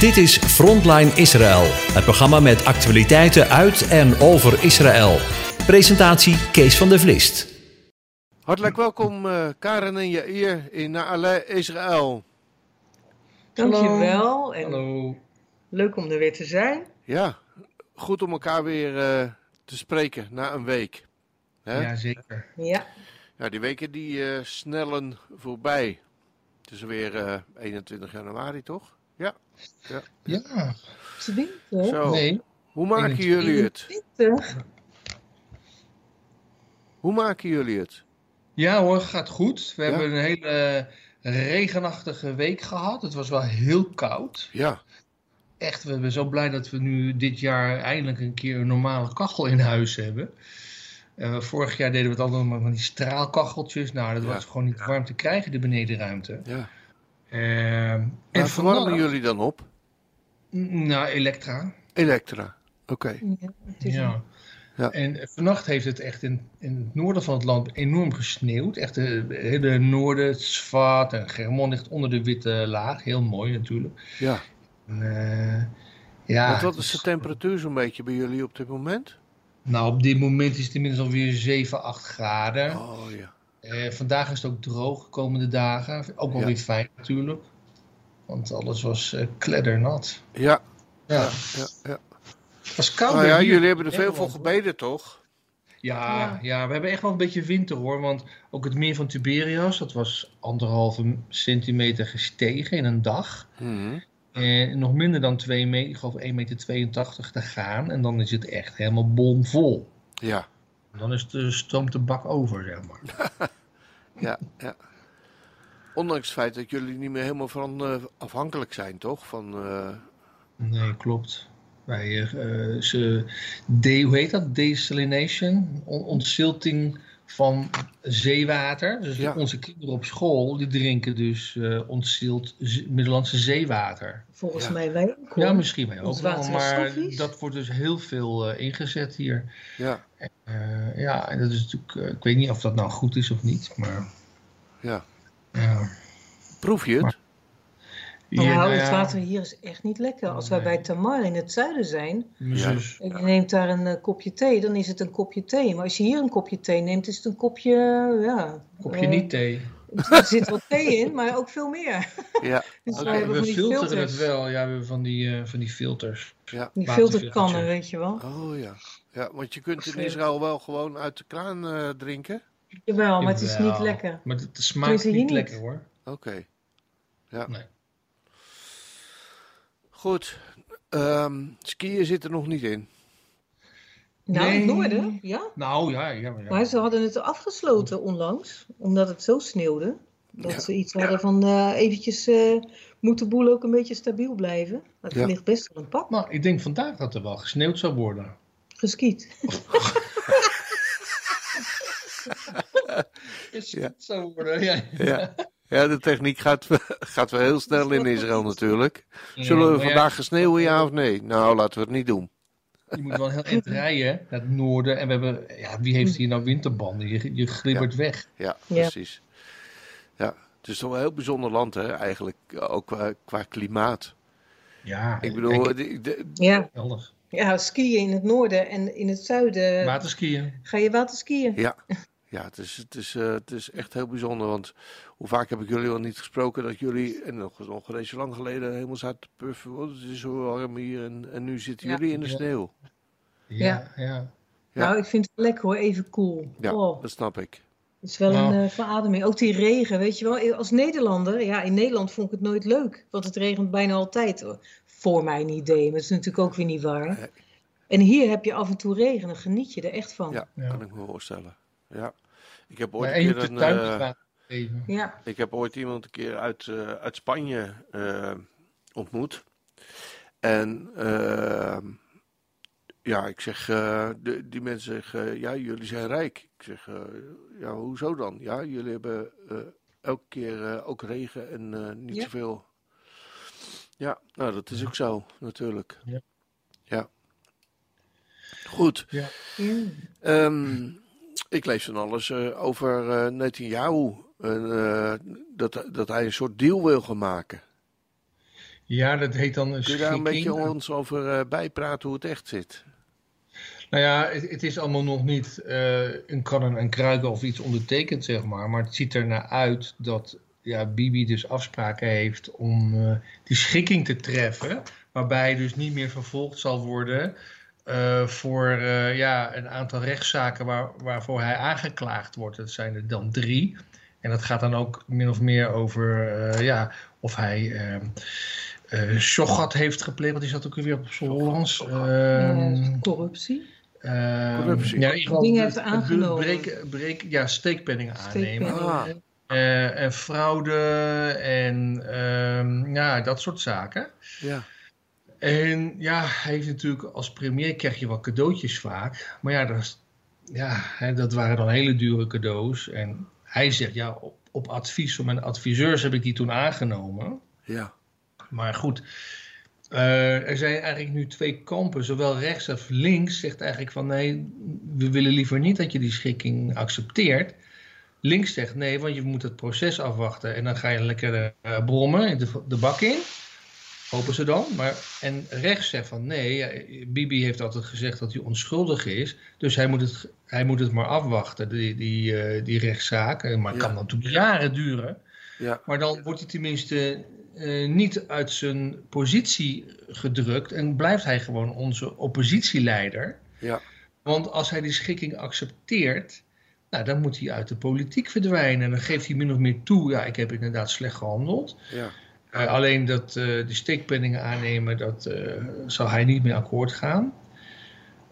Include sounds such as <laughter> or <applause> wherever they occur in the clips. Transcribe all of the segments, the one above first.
Dit is Frontline Israël, het programma met actualiteiten uit en over Israël. Presentatie Kees van der Vlist. Hartelijk welkom uh, Karen en Jair in Naale Israël. Dankjewel en Hallo. leuk om er weer te zijn. Ja, goed om elkaar weer uh, te spreken na een week. Hè? Ja, zeker. Ja, Ja, die weken die uh, snellen voorbij. Het is weer 21 januari, toch? Ja. ja. Ja. 20. Zo. Nee. Hoe maken 21. jullie het? 20. Hoe maken jullie het? Ja hoor, gaat goed. We Ja? hebben een hele regenachtige week gehad. Het was wel heel koud. Ja, Echt, we zijn zo blij dat we nu dit jaar eindelijk een keer een normale kachel in huis hebben. Eh, vorig jaar deden we het altijd maar van die straalkacheltjes. Nou, dat Ja. was gewoon niet warm te krijgen, de benedenruimte. ja. Eh, en Waar verwarmen jullie dan op? Nou, Elektra. Elektra. Oké. Ja, het is Ja. Ja. En vannacht heeft het echt in, in het noorden van het land enorm gesneeuwd. Echt de hele noorden, het Zwaat en Germond ligt onder de witte laag. Heel mooi natuurlijk. Ja. En, eh, ja, Want wat het is de temperatuur zo'n beetje bij jullie op dit moment? Nou, op dit moment is het inmiddels alweer 7, 8 graden. Oh ja. Eh, vandaag is het ook droog de komende dagen. Ook wel Ja. weer fijn natuurlijk. Want alles was eh kleddernat. Ja, Ja, ja, ja. het was koud. Nou ja, hier. jullie hebben er veel voor gebeden, toch? Ja, Ja. ja. we hebben echt wel een beetje winter hoor. Want ook het meer van Tiberias, dat was anderhalve centimeter gestegen in een dag. Mhm. En nog minder dan 2 meter, ik geloof 1,82 meter te gaan. En dan is het echt helemaal bomvol. Ja, dan is de stroomt de bak over, zeg maar. <laughs> ja, ja. Ondanks het feit dat jullie niet meer helemaal van eh, afhankelijk zijn, toch? Van, eh, Nee, klopt. Wij, eh, ze, de, hoe heet dat? Desalination, on- ontzilting van zeewater. Dus Ja. onze kinderen op school, die drinken dus eh ontzild ze- Middellandse zeewater. volgens Ja. mij wij ook. Ja, misschien wij ook wel, maar dat wordt dus heel veel eh, ingezet hier. ja, Eh, ja, en dat is natuurlijk, ik weet niet of dat nou goed is of niet, maar ja. ja. Proef je het? Maar- Nou, Hier, nou het ja, water hier is echt niet lekker. Als wij Nee. bij Tamar in het zuiden zijn Ja. en je neemt daar een eh, kopje thee, dan is het een kopje thee. Maar als je hier een kopje thee neemt, is het een kopje, ja... kopje eh, niet thee. Er zit wat thee in, maar ook veel meer. Ja, <laughs> Dus we filteren filters. het wel. Ja, we hebben van die, eh, van die filters. ja. Die filterkannen, weet je wel. Oh ja. Ja, want je kunt in. Israël wel gewoon uit de kraan eh, drinken. Jawel, maar het is niet lekker. Maar het, smaakt niet niet. lekker hoor. Oké. Ja. Nee. Goed. Ehm, skiën zit er nog niet in. Nou, in het Nee. noorden, ja. Nou ja, ja, ja. Maar ze hadden het afgesloten onlangs, omdat het zo sneeuwde. Dat Ja. ze iets hadden van eh, eventjes eh, moet de boel ook een beetje stabiel blijven. Ja. ligt best wel een pak. Nou, ik denk vandaag dat er wel gesneeuwd zou worden. Geskiet. <laughs> Gesneeuwd zou worden, ja. Ja. De techniek gaat, <laughs> gaat wel heel snel in Israël natuurlijk. Zullen we vandaag gaan sneeuwen, ja of nee? Nou, laten we het niet doen. Je moet wel heel eind rijden naar het noorden. En we hebben, ja, wie heeft hier nou winterbanden? Je, je glibbert weg. Ja, precies. Ja, het is toch wel een heel bijzonder land, hè, eigenlijk. Ook qua, qua klimaat. Ja, Ik bedoel, de- Ja. geweldig. ja, skiën in het noorden en in het zuiden Waterskiën. ga je waterskiën. ja, ja het, is, het, is, eh, het is echt heel bijzonder. Want hoe vaak heb ik jullie al niet gesproken dat jullie, en nog, nog eens zo lang geleden, helemaal zaten te puffen. Want het is zo warm hier en, en nu zitten Ja. jullie in de sneeuw. Ja, ja. Ja. Nou, ik vind het lekker hoor, even cool. Ja, Oh, dat snap ik. het is wel Nou. een eh, verademing. Ook die regen, weet je wel. Als Nederlander, ja, in Nederland vond ik het nooit leuk. Want het regent bijna altijd. hoor. Voor mijn idee, maar dat is natuurlijk ook weer niet waar. Nee. En hier heb je af en toe regen, dan geniet je er echt van. Ja, Ja. kan ik me voorstellen. Ja. Ik heb ooit en een keer een, tuin Ja. Ik heb ooit iemand een keer uit, eh, uit Spanje eh, ontmoet. En eh, ja, ik zeg, eh, de, die mensen zeggen, ja, jullie zijn rijk. Ik zeg, eh, ja, hoezo dan? Ja, jullie hebben eh, elke keer eh, ook regen en eh, niet Ja. zoveel. Ja, nou, dat is ook zo, natuurlijk. Ja. Ja. Goed. Ja. Ehm, ik lees van alles eh, over eh Netanyahu. En, eh, dat, dat hij een soort deal wil gaan maken. Ja, dat heet dan een Kun je daar een beetje ons over eh, bijpraten hoe het echt zit? Nou ja, het, het is allemaal nog niet eh een kannen en kruiken of iets ondertekend, zeg maar. Maar het ziet er naar uit dat ja, Bibi dus afspraken heeft om die schikking te treffen. Waarbij hij dus niet meer vervolgd zal worden voor ja, een aantal rechtszaken waar, waarvoor hij aangeklaagd wordt. Dat zijn er dan drie. En dat gaat dan ook min of meer over eh, ja, of hij eh eh Sjoggat heeft gepleegd. Want die zat ook weer op Hollands. Eh, Ehm, corruptie. Ehm, Corruptie. Ja, in ieder geval Dingen de- heeft aangenomen. Breken, breken, ja, steekpenningen aannemen. Ah. Eh, en fraude en ehm, ja, dat soort zaken. Ja, En ja, hij heeft natuurlijk als premier krijg je wel cadeautjes vaak. Maar ja, dat, is- ja hè, dat waren dan hele dure cadeaus. En hij zegt, ja, op, op advies van mijn adviseurs heb ik die toen aangenomen. ja, Maar goed, eh, er zijn eigenlijk nu twee kampen. Zowel rechts als links zegt eigenlijk van nee, we willen liever niet dat je die schikking accepteert. Links zegt nee, want je moet het proces afwachten. En dan ga je lekker eh, brommen de, de bak in. Hopen ze dan. Maar, en rechts zegt van nee, Bibi heeft altijd gezegd dat hij onschuldig is. Dus hij moet het, hij moet het maar afwachten, die, die, eh, die rechtszaak. Eh, Maar het Ja. kan natuurlijk jaren duren. ja, Maar dan wordt hij tenminste eh, niet uit zijn positie gedrukt en blijft hij gewoon onze oppositieleider. ja, Want als hij die schikking accepteert, nou, dan moet hij uit de politiek verdwijnen. En dan geeft hij min of meer toe, ja, ik heb inderdaad slecht gehandeld. ja, alleen dat die steekpenningen aannemen, dat zal hij niet mee akkoord gaan.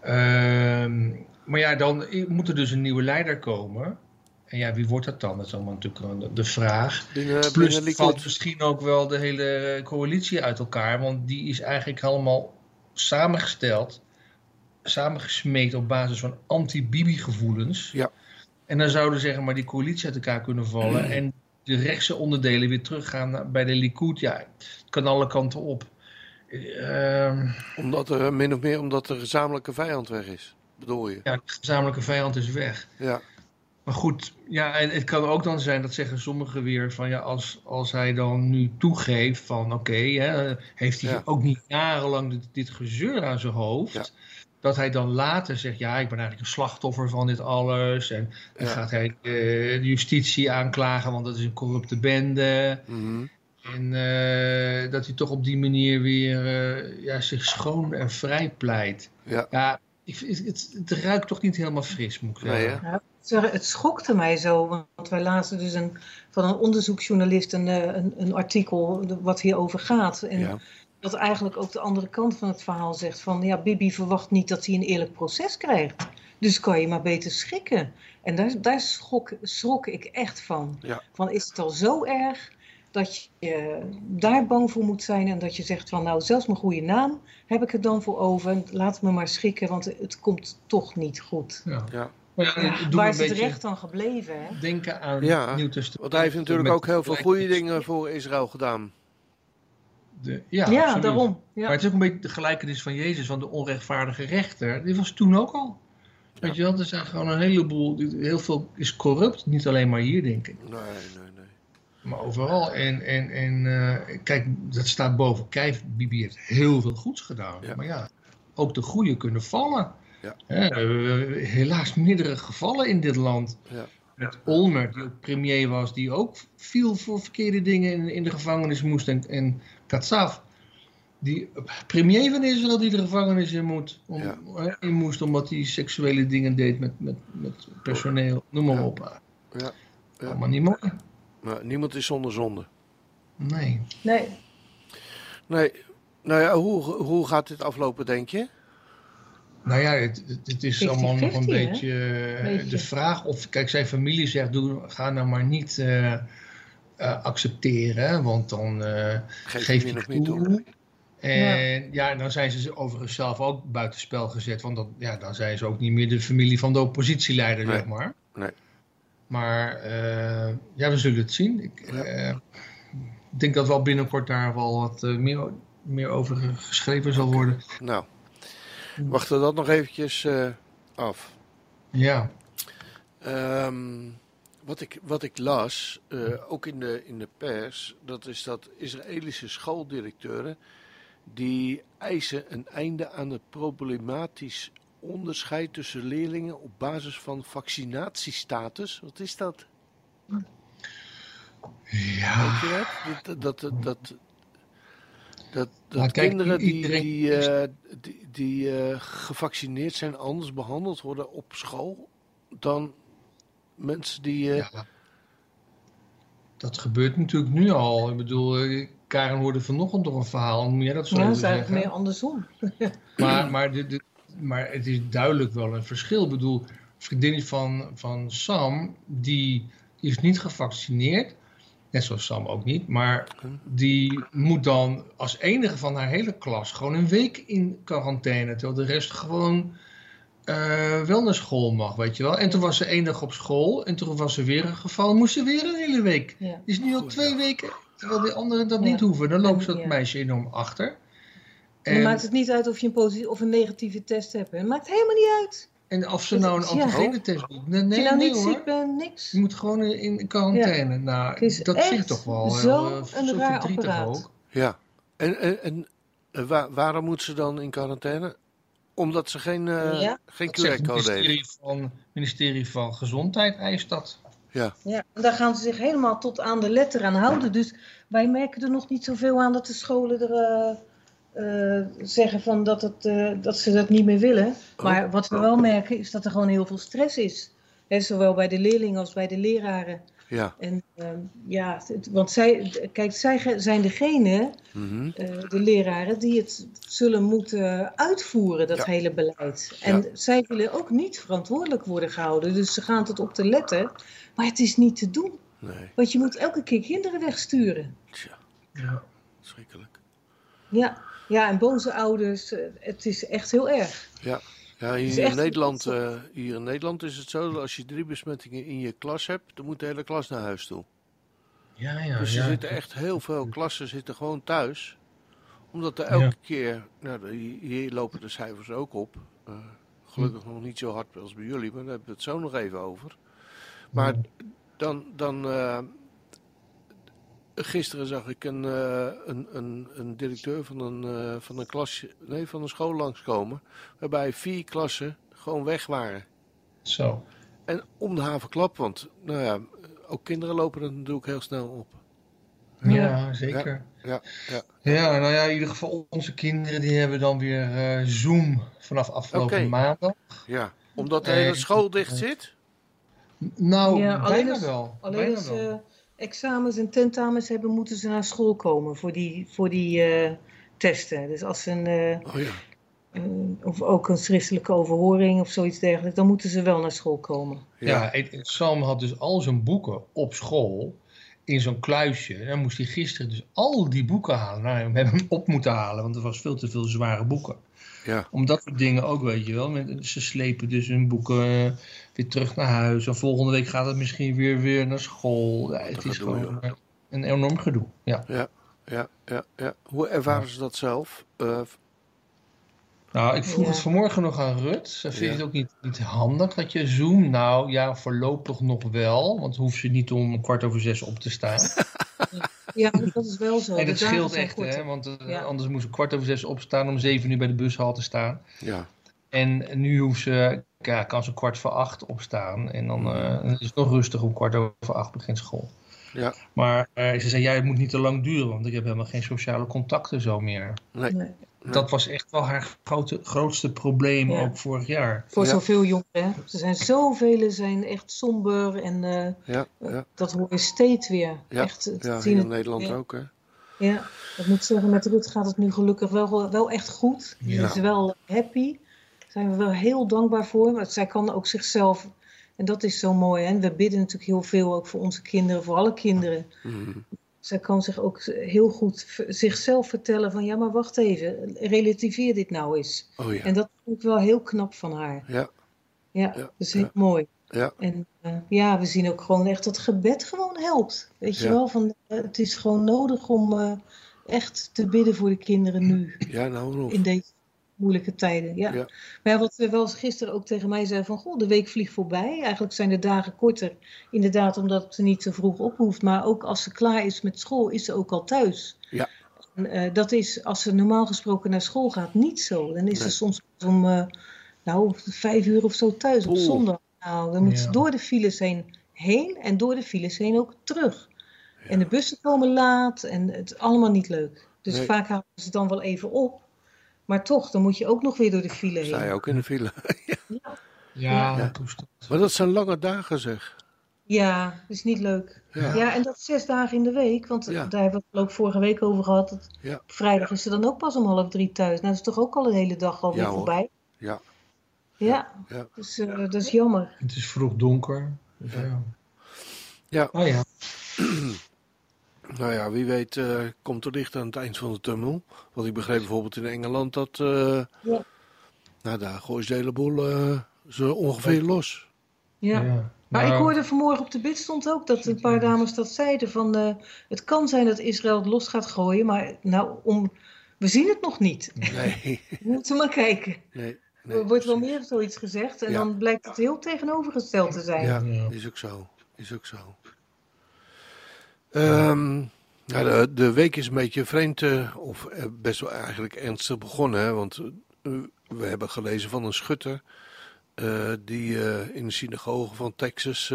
Ehm, maar ja, dan moet er dus een nieuwe leider komen. En ja, wie wordt dat dan? Dat is allemaal natuurlijk de vraag. binnen, Plus binnen valt misschien ook wel de hele coalitie uit elkaar. Want die is eigenlijk allemaal samengesteld, samengesmeed op basis van anti-Bibi gevoelens. Ja. En dan zouden zeg maar die coalitie uit elkaar kunnen vallen. En de rechtse onderdelen weer teruggaan naar- bij de Likud. Ja, het kan alle kanten op. Ehm, Omdat er, min of meer omdat de gezamenlijke vijand weg is, bedoel je? ja, de gezamenlijke vijand is weg. Ja, Maar goed, ja, en het kan ook dan zijn, dat zeggen sommigen weer, van ja, als, als hij dan nu toegeeft van oké, heeft hij Ja. ook niet jarenlang dit, dit gezeur aan zijn hoofd, Ja. dat hij dan later zegt, ja, ik ben eigenlijk een slachtoffer van dit alles. En dan Ja. gaat hij eh, de justitie aanklagen, want dat is een corrupte bende. mhm, En eh, dat hij toch op die manier weer eh, ja, zich schoon en vrij pleit. ja, Ja, ik, het, het ruikt toch niet helemaal fris, moet ik zeggen. nee hè? Ja, het- schokte mij zo, want wij lazen dus een, van een onderzoeksjournalist een, eh, een, een artikel wat hierover gaat. En Ja, dat eigenlijk ook de andere kant van het verhaal zegt van ja, Bibi verwacht niet dat hij een eerlijk proces krijgt. Dus kan je maar beter schikken. En daar, daar schrok, schrok ik echt van. Ja. Van is het al zo erg dat je daar bang voor moet zijn en dat je zegt van nou zelfs mijn goede naam heb ik er dan voor over. Laat me maar schikken, want het komt toch niet goed. Ja. ja. Maar het waar is het recht dan gebleven? Hè? denken aan Ja, het Testament. Want hij heeft natuurlijk ook heel veel goede dingen voor Israël gedaan. De, ja, daarom. Ja. Maar het is ook een beetje de gelijkenis van Jezus, van de onrechtvaardige rechter. Die was toen ook al. Weet je wel, er zijn gewoon een heleboel, heel veel is corrupt. Niet alleen maar hier, denk ik. Nee, nee, nee. Maar overal. En, en, en kijk, dat staat boven kijf. Bibi heeft heel veel goeds gedaan. Ja. Maar ja, ook de goede kunnen vallen. Ja. Hè, helaas meerdere gevallen in dit land. Ja. Met Olmer, die ook premier was, die ook viel voor verkeerde dingen in, in de gevangenis moest. En, en Katsaf, die premier van Israël die de gevangenis in, moet, om, in moest omdat hij seksuele dingen deed met, met, met personeel. Noem maar op. Ja. Ja. Allemaal niet mooi. Maar niemand is zonder zonde. Nee. Nee, Nee. Nou ja, hoe, hoe gaat dit aflopen, denk je? Nou ja, het, het, het is 50-50, allemaal nog een beetje eh, Beetje. de vraag of, kijk, zijn familie zegt, doe, ga nou maar niet eh, eh, accepteren, want dan eh, Geef, geef je je nog niet toe. En ja. dan zijn ze overigens zelf ook buitenspel gezet, want dan, ja, dan zijn ze ook niet meer de familie van de oppositieleider, Nee. zeg maar. Nee. Maar eh, ja, we zullen het zien. Ik Ja. eh, ik denk dat wel binnenkort daar wel wat eh, meer, meer over geschreven zal worden. Nou, wachten we dat nog eventjes af. Ja. Ehm, wat, ik, wat ik las, ook in de, in de pers, dat is dat Israëlische schooldirecteuren die eisen een einde aan het problematisch onderscheid tussen leerlingen op basis van vaccinatiestatus. Wat is dat? Ja. Weet je dat? Dat, dat, dat, dat, kijk, kinderen die, iedereen- die, eh, die, die eh, gevaccineerd zijn anders behandeld worden op school dan mensen die... eh, Ja. Dat gebeurt natuurlijk nu al. Ik bedoel, Karen hoorde vanochtend nog een verhaal. Moet jij dat zo Ja, dat is eigenlijk meer andersom. Maar, maar, de, de- maar het is duidelijk wel een verschil. Ik bedoel, een vriendin van, van Sam, die, die is niet gevaccineerd. Net zoals Sam ook niet. Maar die moet dan als enige van haar hele klas gewoon een week in quarantaine. Terwijl de rest gewoon eh, wel naar school mag, weet je wel. En toen was ze één dag op school. En toen was er weer een geval. Moest ze weer een hele week. Ja. Die is nu al twee weken. Terwijl die anderen dat Ja. niet hoeven. Dan loopt ze dat Ja. meisje enorm achter. En dan maakt het niet uit of je een positieve of een negatieve test hebt. Het maakt helemaal niet uit. En of ze nou een antigenetest doet. Nee, Als nee, je nou nee niet hoor. ziek bent, niks. Je moet gewoon in in quarantaine. Nou, Het is dat echt zegt toch wel zo heel, eh, een zo raar apparaat. ook. Ja, en, en, en eh, waar- waarom moet ze dan in quarantaine? Omdat ze geen, eh, Ja, geen het QR-code heeft. ministerie van, ministerie van Gezondheid eist dat. Ja, Ja, en daar gaan ze zich helemaal tot aan de letter aan houden. Dus wij merken er nog niet zoveel aan dat de scholen er eh, eh, zeggen van dat, het, eh, dat ze dat niet meer willen. Maar wat we wel merken is dat er gewoon heel veel stress is. Zowel bij de leerlingen als bij de leraren. ja. En ehm, ja, het- want zij, kijk, zij zijn degene, mhm. eh, de leraren, die het zullen moeten uitvoeren, dat Ja. hele beleid. En Ja. zij willen ook niet verantwoordelijk worden gehouden. Dus ze gaan tot op de letter. Maar het is niet te doen. Nee, Want je moet elke keer kinderen wegsturen. tja, Ja. schrikkelijk. Ja, ja en boze ouders, eh, het is echt heel erg. Ja, ja hier, in Nederland, eh, hier in Nederland is het zo dat als je drie besmettingen in je klas hebt, dan moet de hele klas naar huis toe. Ja, ja, dus er ja. zitten echt heel veel klassen zitten gewoon thuis. Omdat er elke Ja. keer, nou, de- hier- lopen de cijfers ook op. Eh, gelukkig nog niet zo hard als bij jullie, maar daar hebben we het zo nog even over. Maar dan, dan eh, gisteren zag ik een, eh, een, een, een directeur van een, eh, van een klas, nee, van een school langskomen, waarbij vier klassen gewoon weg waren. Zo. En om de havenklap, want nou ja, ook kinderen lopen er natuurlijk heel snel op. Ja, zeker. Ja, ja. Ja, nou ja, in ieder geval onze kinderen die hebben dan weer eh, Zoom vanaf afgelopen Oké. maandag. ja. Omdat de hele school dicht zit? Nou, Ja, alleen bijna als- wel. Alleen bijna als wel. Examens en tentamens hebben, moeten ze naar school komen voor die, voor die eh, testen. Dus als ze een, eh, Oh ja. eh, of ook een schriftelijke overhoring of zoiets dergelijks, dan moeten ze wel naar school komen. Ja, en Sam had dus al zijn boeken op school in zo'n kluisje. En dan moest hij gisteren dus al die boeken halen. Nou, we hebben hem op moeten halen, want er was veel te veel zware boeken. Ja. Om dat soort dingen ook, weet je wel. Met- Ze slepen dus hun boeken eh, weer terug naar huis. En volgende week gaat het misschien weer, weer naar school. Ja, het is gedoe, gewoon eh, een enorm gedoe. Ja. Ja, ja, ja, ja. Hoe ervaren ze dat zelf? Eh, Nou, ik vroeg Ja. het vanmorgen nog aan Rut. Ze vindt Ja. het ook niet, niet handig dat je Zoom. Nou ja, voorlopig nog wel. Want hoeft ze niet om kwart over zes op te staan. <laughs> Ja, dat is wel zo. En dat scheelt echt, hè? Want eh, Ja. anders moest ze kwart over zes opstaan om zeven uur bij de bushal te staan. ja, En nu hoeft ze, ja, kan ze kwart voor acht opstaan. En dan eh, dan is het nog rustig om kwart over acht begint school. Ja. Maar eh, ze zei, ja, het moet niet te lang duren, want ik heb helemaal geen sociale contacten zo meer. Nee. Nee. Dat was echt wel haar grote, grootste probleem, Ja. ook vorig jaar. Voor Ja. zoveel jongeren. Er zijn zoveel zijn echt somber en eh, Ja, ja, dat hoor je steeds weer. Ja, Echt, ja zien hier het- in Nederland ook, hè? Ja, ik moet zeggen, met Rut gaat het nu gelukkig wel, wel echt goed. Ze is wel happy. Daar zijn we wel heel dankbaar voor. Maar zij kan ook zichzelf, en dat is zo mooi. Hè? We bidden natuurlijk heel veel ook voor onze kinderen, voor alle kinderen. Mhm. Zij kan zich ook heel goed zichzelf vertellen van ja, maar wacht even, relativeer dit nou eens. Oh ja, En dat vind ik wel heel knap van haar. ja, Ja, Ja, dat is heel ja. mooi. ja, En eh, ja, we zien ook gewoon echt dat gebed gewoon helpt. Weet je wel, van, eh, het is gewoon nodig om eh, echt te bidden voor de kinderen nu. ja, nou en of. In deze, moeilijke tijden. Ja. Ja. Maar ja, wat we wel gisteren ook tegen mij zei van, goh, de week vliegt voorbij. Eigenlijk zijn de dagen korter, inderdaad, omdat ze niet zo vroeg op hoeft. Maar ook als ze klaar is met school, is ze ook al thuis. Ja. En, eh, dat is, als ze normaal gesproken naar school gaat, niet zo. Dan is Nee. ze soms om, eh, nou, vijf uur of zo thuis op zondag. Nou, dan moet ze door de files heen, heen en door de files heen ook terug. En de bussen komen laat en het is allemaal niet leuk. Dus Nee. vaak halen ze het dan wel even op. Maar toch, dan moet je ook nog weer door de file heen. Sta je ook in de file. <laughs> Ja, Ja. toestand. Maar dat zijn lange dagen zeg. Ja, dat is niet leuk. Ja. Ja, en dat zes dagen in de week. Want Ja. daar hebben we het ook vorige week over gehad. Dat Ja. Vrijdag is ze dan ook pas om half drie thuis. Nou, dat is toch ook al een hele dag alweer Ja, voorbij. Ja. Ja, Ja. dus eh, dat is jammer. Het is vroeg donker. Dus ja. Ja. Oh ja. <clears throat> Nou ja, wie weet eh, komt er licht aan het eind van de tunnel. Want ik begreep bijvoorbeeld in Engeland dat... eh, Ja. Nou, daar gooien ze de hele boel eh, zo ongeveer los. Ja. Maar ik Nou, hoorde vanmorgen op de bid stond ook dat een paar dames dat zeiden. Van, eh, het kan zijn dat Israël het los gaat gooien, maar nou, om, we zien het nog niet. Nee, <laughs> We moeten maar kijken. nee. nee er wordt wel meer zoiets gezegd en Ja. dan blijkt het heel tegenovergesteld te zijn. Ja, Ja. is ook zo. Is ook zo. Nou, de, de week is een beetje vreemd, eh, of eh, best wel eigenlijk ernstig begonnen. Hè? Want eh, we hebben gelezen van een schutter die in de synagoge van Texas,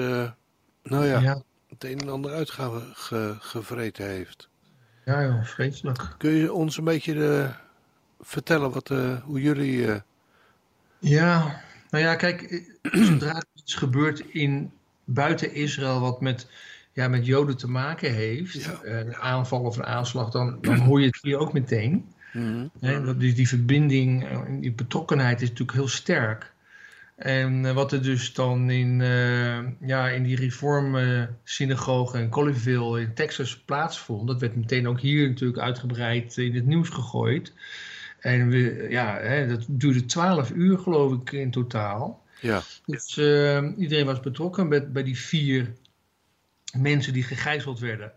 nou ja, ja. het een en ander uitgevreten heeft. Ja, joh, vreselijk. Kun je ons een beetje vertellen wat, hoe jullie... Ja, nou ja, kijk, <clears throat> zodra er iets gebeurt in buiten Israël wat met, ja, met Joden te maken heeft, Ja. eh, een aanval of een aanslag, dan, dan hoor je het hier ook meteen. Hè, dat die, die verbinding eh, die betrokkenheid is natuurlijk heel sterk. En eh, wat er dus dan in, ja, in die reformsynagoge in Colleyville in Texas plaatsvond, dat werd meteen ook hier natuurlijk uitgebreid in het nieuws gegooid. En we, ja, hè, dat duurde twaalf uur geloof ik in totaal. ja, Dus iedereen was betrokken bij, bij die vier mensen die gegijzeld werden.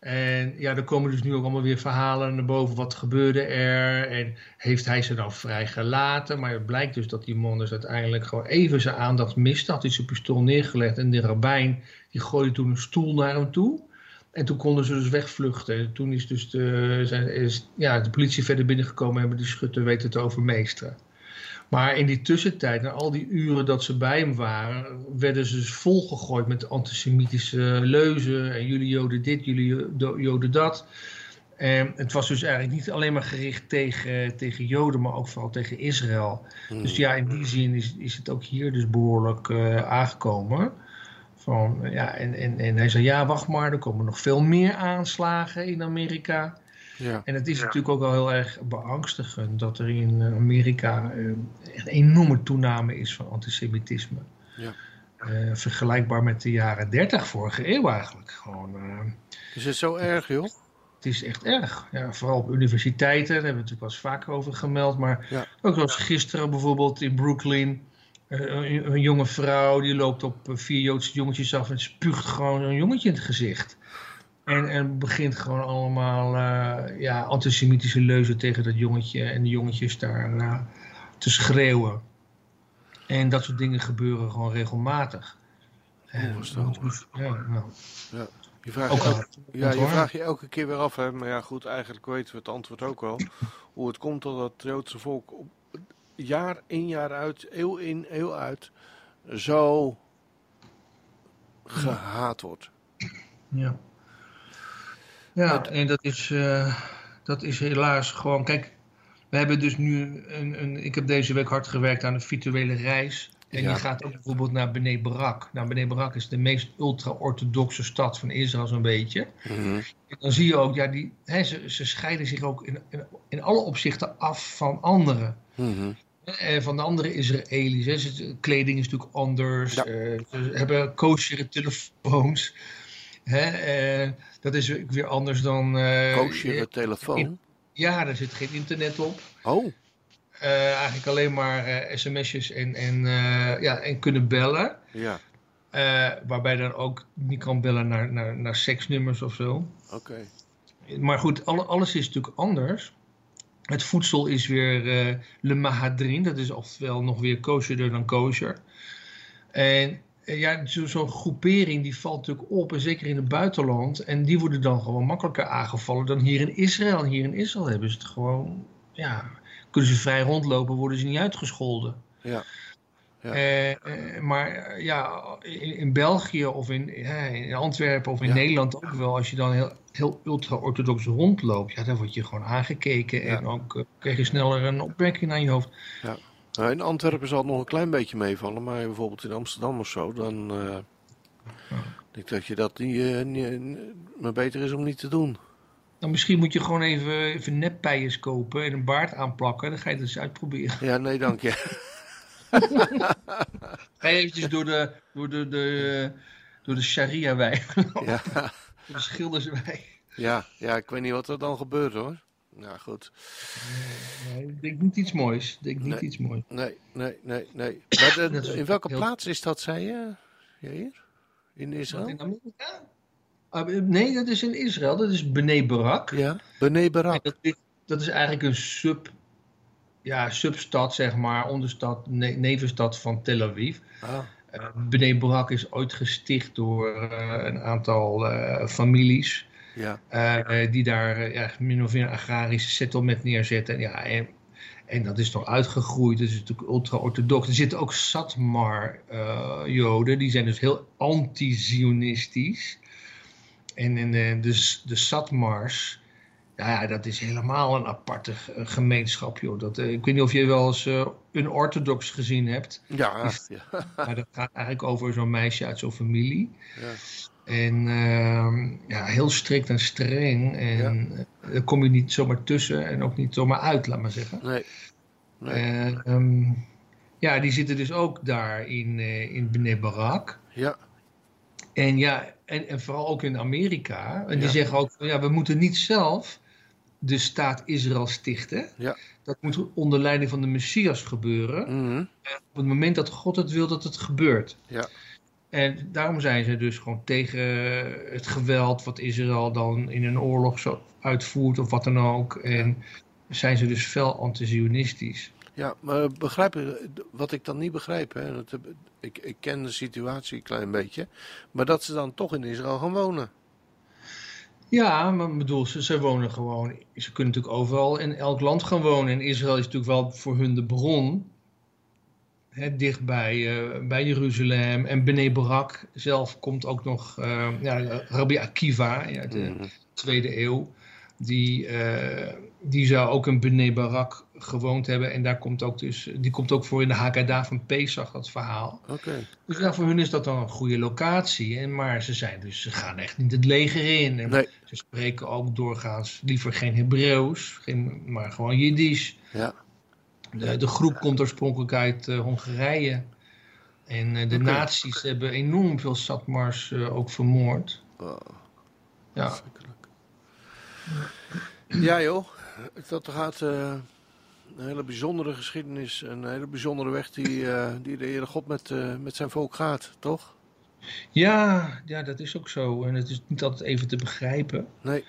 En ja, er komen dus nu ook allemaal weer verhalen naar boven. Wat gebeurde er? En heeft hij ze nou vrijgelaten? Maar het blijkt dus dat die man dus uiteindelijk gewoon even zijn aandacht miste. Had hij zijn pistool neergelegd en de rabbijn die gooide toen een stoel naar hem toe. En toen konden ze dus wegvluchten. En toen is dus de, zijn, is, ja, de politie verder binnengekomen en hebben die schutter weten te overmeesteren. Maar in die tussentijd, na al die uren dat ze bij hem waren, werden ze dus volgegooid met antisemitische leuzen. En jullie joden dit, jullie joden dat. En het was dus eigenlijk niet alleen maar gericht tegen, tegen joden, maar ook vooral tegen Israël. mhm, Dus ja, in die zin is, is het ook hier dus behoorlijk eh, aangekomen. Van, ja, en, en, en hij zei, ja, wacht maar, er komen nog veel meer aanslagen in Amerika. Ja, En het is natuurlijk ook wel heel erg beangstigend dat er in eh, Amerika eh, echt een enorme toename is van antisemitisme. Ja. Eh, vergelijkbaar met de jaren 30 vorige eeuw eigenlijk. Gewoon, eh, Is het zo erg, joh? het is echt erg. Ja, vooral op universiteiten, daar hebben we natuurlijk wel eens vaker over gemeld. Maar Ja. ook zoals gisteren bijvoorbeeld in Brooklyn. eh, een, een jonge vrouw die loopt op vier Joodse jongetjes af en spuugt gewoon een jongetje in het gezicht. En, en begint gewoon allemaal eh, ja, antisemitische leuzen tegen dat jongetje en de jongetjes daar eh, te schreeuwen. En dat soort dingen gebeuren gewoon regelmatig. En- Onvoorstelbaar. Ja, nou, Je vraagt, ook je, elke, ja, je vraagt je elke keer weer af, hè? maar ja goed, eigenlijk weten we het antwoord ook wel. Hoe het komt dat het Joodse volk op, jaar in jaar uit, eeuw in eeuw uit, zo gehaat wordt. Ja. Ja, en dat is, eh, dat is helaas gewoon. Kijk, we hebben dus nu. Een, een, ik heb deze week hard gewerkt aan een virtuele reis. En Ja. die gaat ook bijvoorbeeld naar Bnei Barak. Nou, Bnei Barak is de meest ultra-orthodoxe stad van Israël, zo'n beetje. Mhm. En dan zie je ook, ja, die, hè, ze, ze scheiden zich ook in, in, in alle opzichten af van anderen. Mhm. Eh, van de andere Israëli's. Hè. Kleding is natuurlijk anders. Ja. Eh, ze hebben koosjere telefoons. Hè, eh, dat is weer anders dan... eh, Koosjere telefoon. Ja, daar zit geen internet op. Oh, Eh, eigenlijk alleen maar sms'jes en, en, ja, en kunnen bellen. ja, waarbij dan ook niet kan bellen naar, naar, naar seksnummers of zo. oké. Maar goed, alle, alles is natuurlijk anders. Het voedsel is weer uh, le mahadrin, dat is oftewel nog weer kosherder dan kosher. En ja, zo'n groepering die valt natuurlijk op, en zeker in het buitenland. En die worden dan gewoon makkelijker aangevallen dan hier in Israël. Hier in Israël hebben ze het gewoon, ja, kunnen ze vrij rondlopen, worden ze niet uitgescholden. Ja. ja. Eh, eh, maar ja, in, in, België of in, in Antwerpen of in Nederland ook wel, als je dan heel, heel ultra-orthodox rondloopt, ja, dan word je gewoon aangekeken en ook uh, krijg je sneller een opmerking aan je hoofd. Ja. Nou, in Antwerpen zal het nog een klein beetje meevallen, maar bijvoorbeeld in Amsterdam of zo, dan uh, denk ik dat je dat niet, uh, niet, maar beter is om niet te doen. Nou, misschien moet je gewoon even, even neppijers kopen en een baard aanplakken. Dan ga je het eens uitproberen. Ja, nee, dank je. <laughs> ga je eventjes door de, door de, de, door de Sharia-wijk. ja. <laughs> Door de schilderswijk. Ja, ja, ik weet niet wat er dan gebeurt hoor. Ja, goed. Nee, ik denk niet iets moois. Ik denk niet nee, iets moois. Nee, nee, nee, nee. Maar de, in welke heel... plaats is dat, zei je? hier? In Israël? Wat, in Amerika? Uh, nee, dat is in Israël. Dat is Bnei Barak. Ja, Bnei Barak. Dat is, dat, is eigenlijk een sub, ja, substad, zeg maar, onderstad, ne nevenstad van Tel Aviv. Ah. Uh, Bnei Barak is ooit gesticht door uh, een aantal families. Ja. Uh, die daar ja, min of meer een agrarische settlement neerzetten. Ja, en, en dat is toch uitgegroeid. Dat is natuurlijk ultra-orthodox. Er zitten ook Satmar-joden. die zijn dus heel anti-Zionistisch. En, en de, de, de Satmars... Ja, dat is helemaal een aparte gemeenschap, joh. Dat, uh, ik weet niet of je wel eens uh, een orthodox gezien hebt. Ja, ja. <laughs> Maar dat gaat eigenlijk over zo'n meisje uit zo'n familie. Ja. En uh, ja, heel strikt en streng. En ja. daar kom je niet zomaar tussen en ook niet zomaar uit, laat maar zeggen. Nee. nee. En, um, ja, die zitten dus ook daar in, uh, in Bnei Barak. Ja. En ja, en, en vooral ook in Amerika. En die ja. zeggen ook, ja, we moeten niet zelf de staat Israël stichten. Ja. Dat moet onder leiding van de Messias gebeuren. Mm -hmm. Op het moment dat God het wil dat het gebeurt. Ja. En daarom zijn ze dus gewoon tegen het geweld wat Israël dan in een oorlog zo uitvoert of wat dan ook. En zijn ze dus fel antizionistisch. Ja, maar begrijp wat ik dan niet begrijp, hè, dat, ik, ik ken de situatie een klein beetje, maar dat ze dan toch in Israël gaan wonen. Ja, maar bedoel, ze, ze wonen gewoon, ze kunnen natuurlijk overal in elk land gaan wonen. En Israël is natuurlijk wel voor hun de bron Hè, dicht bij, uh, bij Jeruzalem. En Bnei Barak zelf komt ook nog, uh, ja, Rabbi Akiva uit de Mhm. tweede eeuw. Die, uh, die zou ook in Bnei Barak gewoond hebben. En daar komt ook dus, die komt ook voor in de Haggadah van Pesach, dat verhaal. Oké. Dus ja, voor hun is dat dan een goede locatie. En, maar ze, zijn dus, ze gaan echt niet het leger in. En Nee. Ze spreken ook doorgaans liever geen Hebreeuws, geen, maar gewoon Jiddisch. Ja. De, de groep komt oorspronkelijk uit eh, Hongarije. En eh, de Oké. nazi's hebben enorm veel Satmars eh, ook vermoord. Oh, Ja. Ja joh, dat gaat een hele bijzondere geschiedenis, een hele bijzondere weg die, die de Heere God met, met zijn volk gaat, toch? ja, ja, dat is ook zo. En het is niet altijd even te begrijpen. Nee,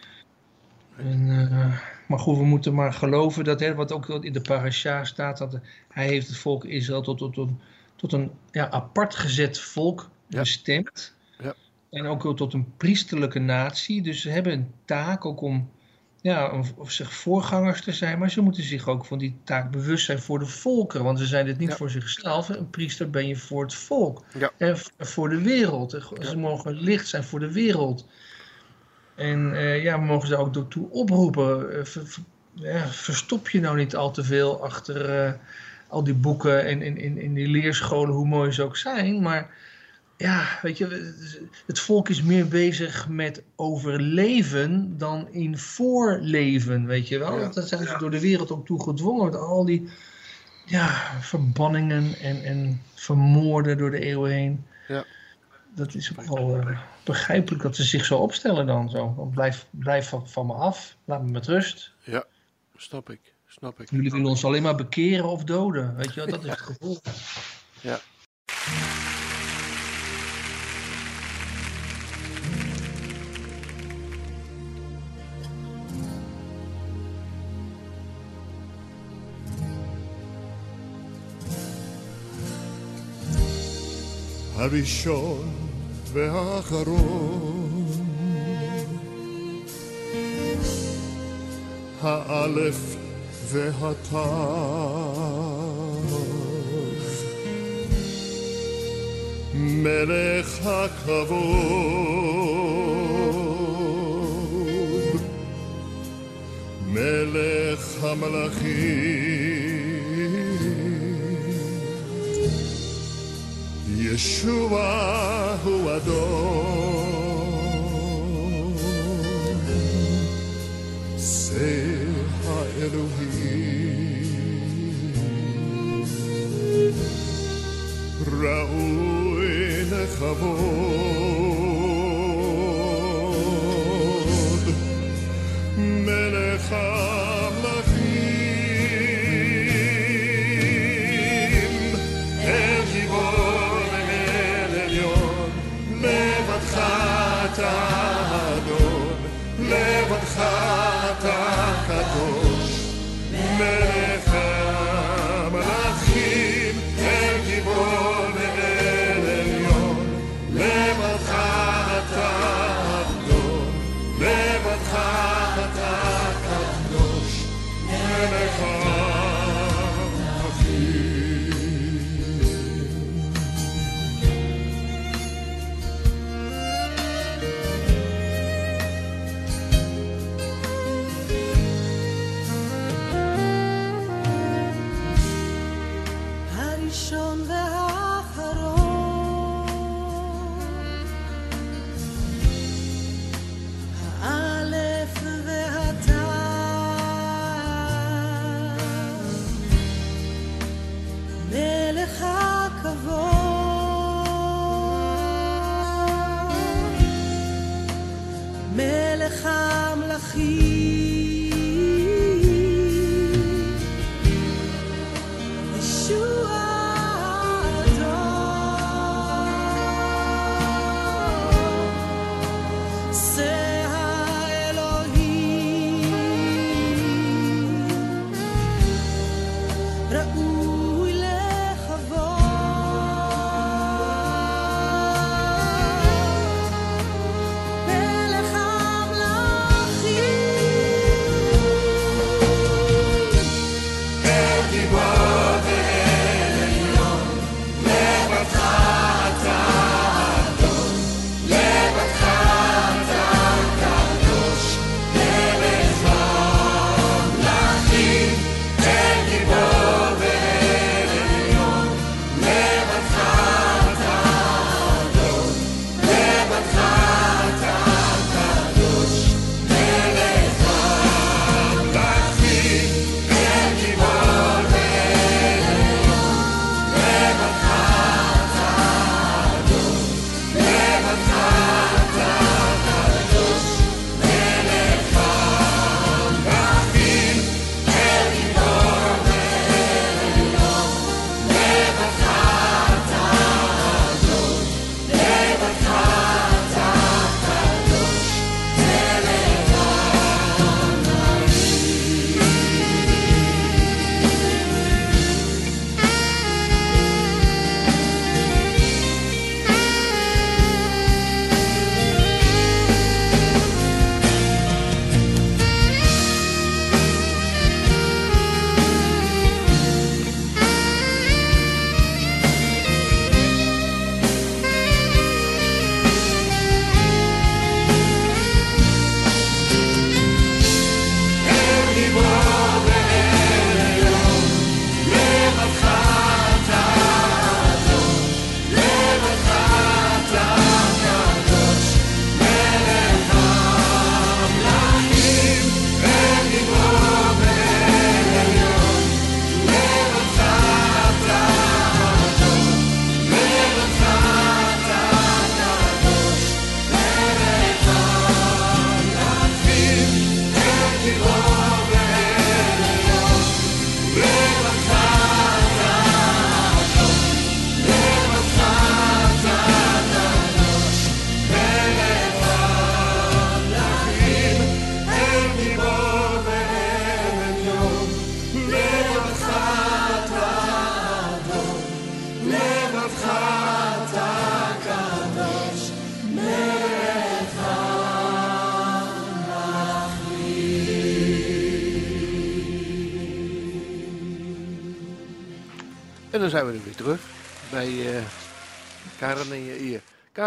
En, eh, maar goed, we moeten maar geloven dat, hè, wat ook in de parasha staat, dat hij heeft het volk Israël tot, tot, tot, tot een ja, apart gezet volk Ja. bestemd. Ja. En ook tot een priesterlijke natie. Dus ze hebben een taak ook om ja, om of zich voorgangers te zijn, maar ze moeten zich ook van die taak bewust zijn voor de volkeren. Want ze zijn dit niet Ja. voor zichzelf. Een priester ben je voor het volk. Ja. En voor de wereld. Ze mogen licht zijn voor de wereld. En eh, ja, we mogen ze ook toe oproepen. Eh, ver- ver- ja, verstop je nou niet al te veel achter eh, al die boeken en in, in, in die leerscholen, hoe mooi ze ook zijn. Maar ja, weet je, het volk is meer bezig met overleven dan in voorleven, weet je wel. Ja. Daar zijn ze door de wereld ook toe gedwongen. Met al die ja, verbanningen en, en vermoorden door de eeuwen heen. Ja dat is wel eh, begrijpelijk dat ze zich zo opstellen dan. Zo. Blijf, blijf van, van me af, laat me met rust. Ja, snap ik. Snap ik. Jullie willen ons alleen maar bekeren of doden. Weet je, dat is het gevoel. <laughs> Ja. Are we sure והאחרון. האלף והתו. מלך הכבוד, מלך המלכים. Yeshua who Adon. Say Ha Elohim. Ra'ui לכבוד.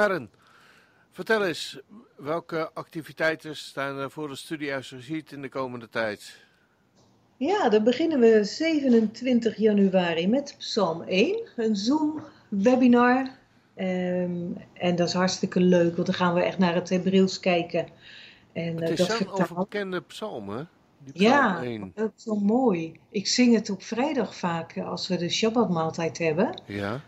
Karen, vertel eens, welke activiteiten staan er voor de Studiehuis Regiet in de komende tijd? Ja, dan beginnen we 27 januari met Psalm 1, een Zoom-webinar. Ehm, en dat is hartstikke leuk, want dan gaan we echt naar het Hebreeuws kijken. En Het eh, is dat zo'n overbekende psalm, hè? Die psalm Ja, 1. dat is zo mooi. Ik zing het op vrijdag vaak eh, als we de Shabbatmaaltijd hebben. Ja,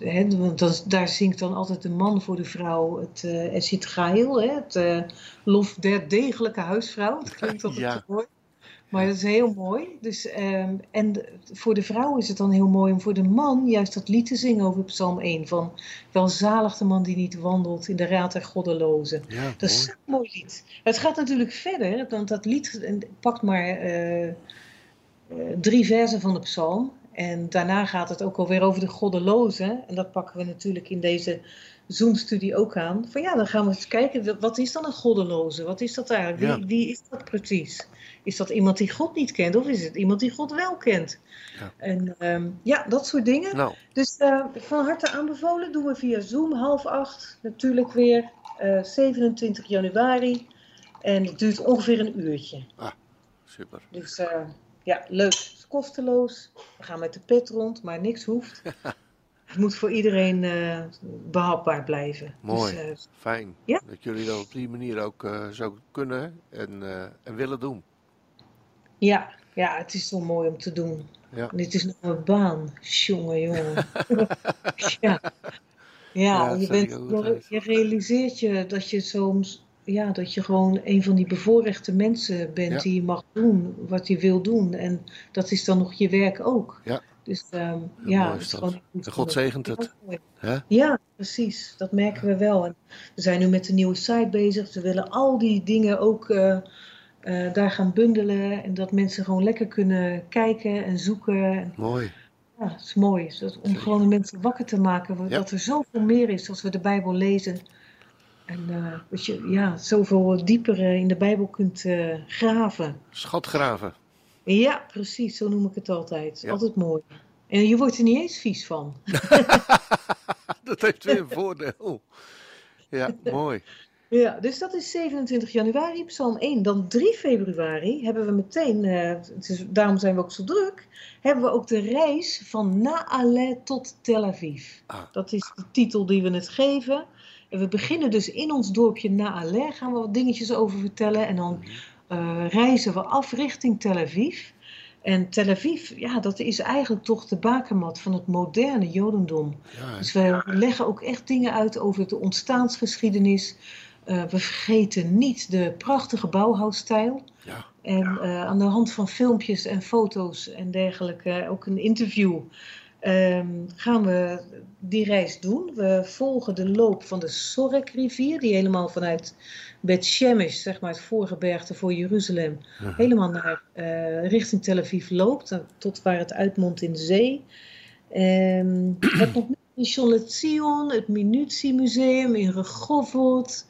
hè, want daar zingt dan altijd de man voor de vrouw het uh, Esit Gail, hè, het eh, lof der degelijke huisvrouw. Het klinkt altijd Ja. mooi. Maar dat is heel mooi. Dus, ehm, en voor de vrouw is het dan heel mooi om voor de man juist dat lied te zingen over Psalm 1. Van welzalig de man die niet wandelt in de raad der goddelozen. ja Dat is zo'n mooi lied. Het gaat natuurlijk verder, want dat lied eh, pakt maar eh, eh, drie versen van de psalm. En daarna gaat het ook alweer over de goddelozen. En dat pakken we natuurlijk in deze Zoom-studie ook aan. Van ja, dan gaan we eens kijken, wat is dan een goddeloze? Wat is dat eigenlijk? Ja. Wie, wie is dat precies? Is dat iemand die God niet kent of is het iemand die God wel kent? Ja. En ehm, ja, dat soort dingen. Nou, Dus eh, van harte aanbevolen doen we via Zoom half acht. Natuurlijk weer eh, 27 januari. En het duurt ongeveer een uurtje. super. Dus eh, ja, leuk. Kosteloos. We gaan met de pet rond, maar niks hoeft. <laughs> Het moet voor iedereen eh, behapbaar blijven. Mooi. Dus, eh, Fijn Ja. dat jullie dat op die manier ook eh, zo kunnen en, en willen doen. ja, ja, het is zo mooi om te doen. Ja. Dit is nog een baan. Jongen, jongen. <laughs> ja. Ja, je, bent, je realiseert je dat je soms, ja, dat je gewoon een van die bevoorrechte mensen bent Ja. die mag doen wat je wil doen. En dat is dan nog je werk ook. Ja. Dus ehm, ja, het is gewoon goed God zegent het. Ja, precies. Dat merken we wel. En we zijn nu met de nieuwe site bezig. We willen al die dingen ook eh, eh, daar gaan bundelen. En dat mensen gewoon lekker kunnen kijken en zoeken. En, Mooi. ja, het is mooi. Dat, om gewoon de mensen wakker te maken. Dat er zoveel meer is als we de Bijbel lezen. En eh, dat je ja, zoveel dieper eh, in de Bijbel kunt eh, graven. Schatgraven. Ja, precies. Zo noem ik het altijd. Ja. Altijd mooi. En je wordt er niet eens vies van. <laughs> Dat heeft weer een voordeel. Ja, mooi. <laughs> Ja, dus dat is 27 januari, Psalm 1. Dan 3 februari hebben we meteen, het is, daarom zijn we ook zo druk, hebben we ook de reis van Naale tot Tel Aviv. Ah. Dat is de titel die we het geven. En we beginnen dus in ons dorpje Naale, gaan we wat dingetjes over vertellen. En dan eh, reizen we af richting Tel Aviv. En Tel Aviv, ja, dat is eigenlijk toch de bakermat van het moderne Jodendom. Ja, Dus we leggen ook echt dingen uit over de ontstaansgeschiedenis. Eh, we vergeten niet de prachtige bouwhoudstijl. ja. En eh, aan de hand van filmpjes en foto's en dergelijke, ook een interview, ehm, gaan we die reis doen. We volgen de loop van de Sorek-rivier, die helemaal vanuit Bet Shemesh, zeg maar het voorgebergte voor Jeruzalem, helemaal naar, eh, richting Tel Aviv loopt, eh, tot waar het uitmondt in de zee. En <clears throat> het nog in Shollet het Minutiemuseum in Rehovot,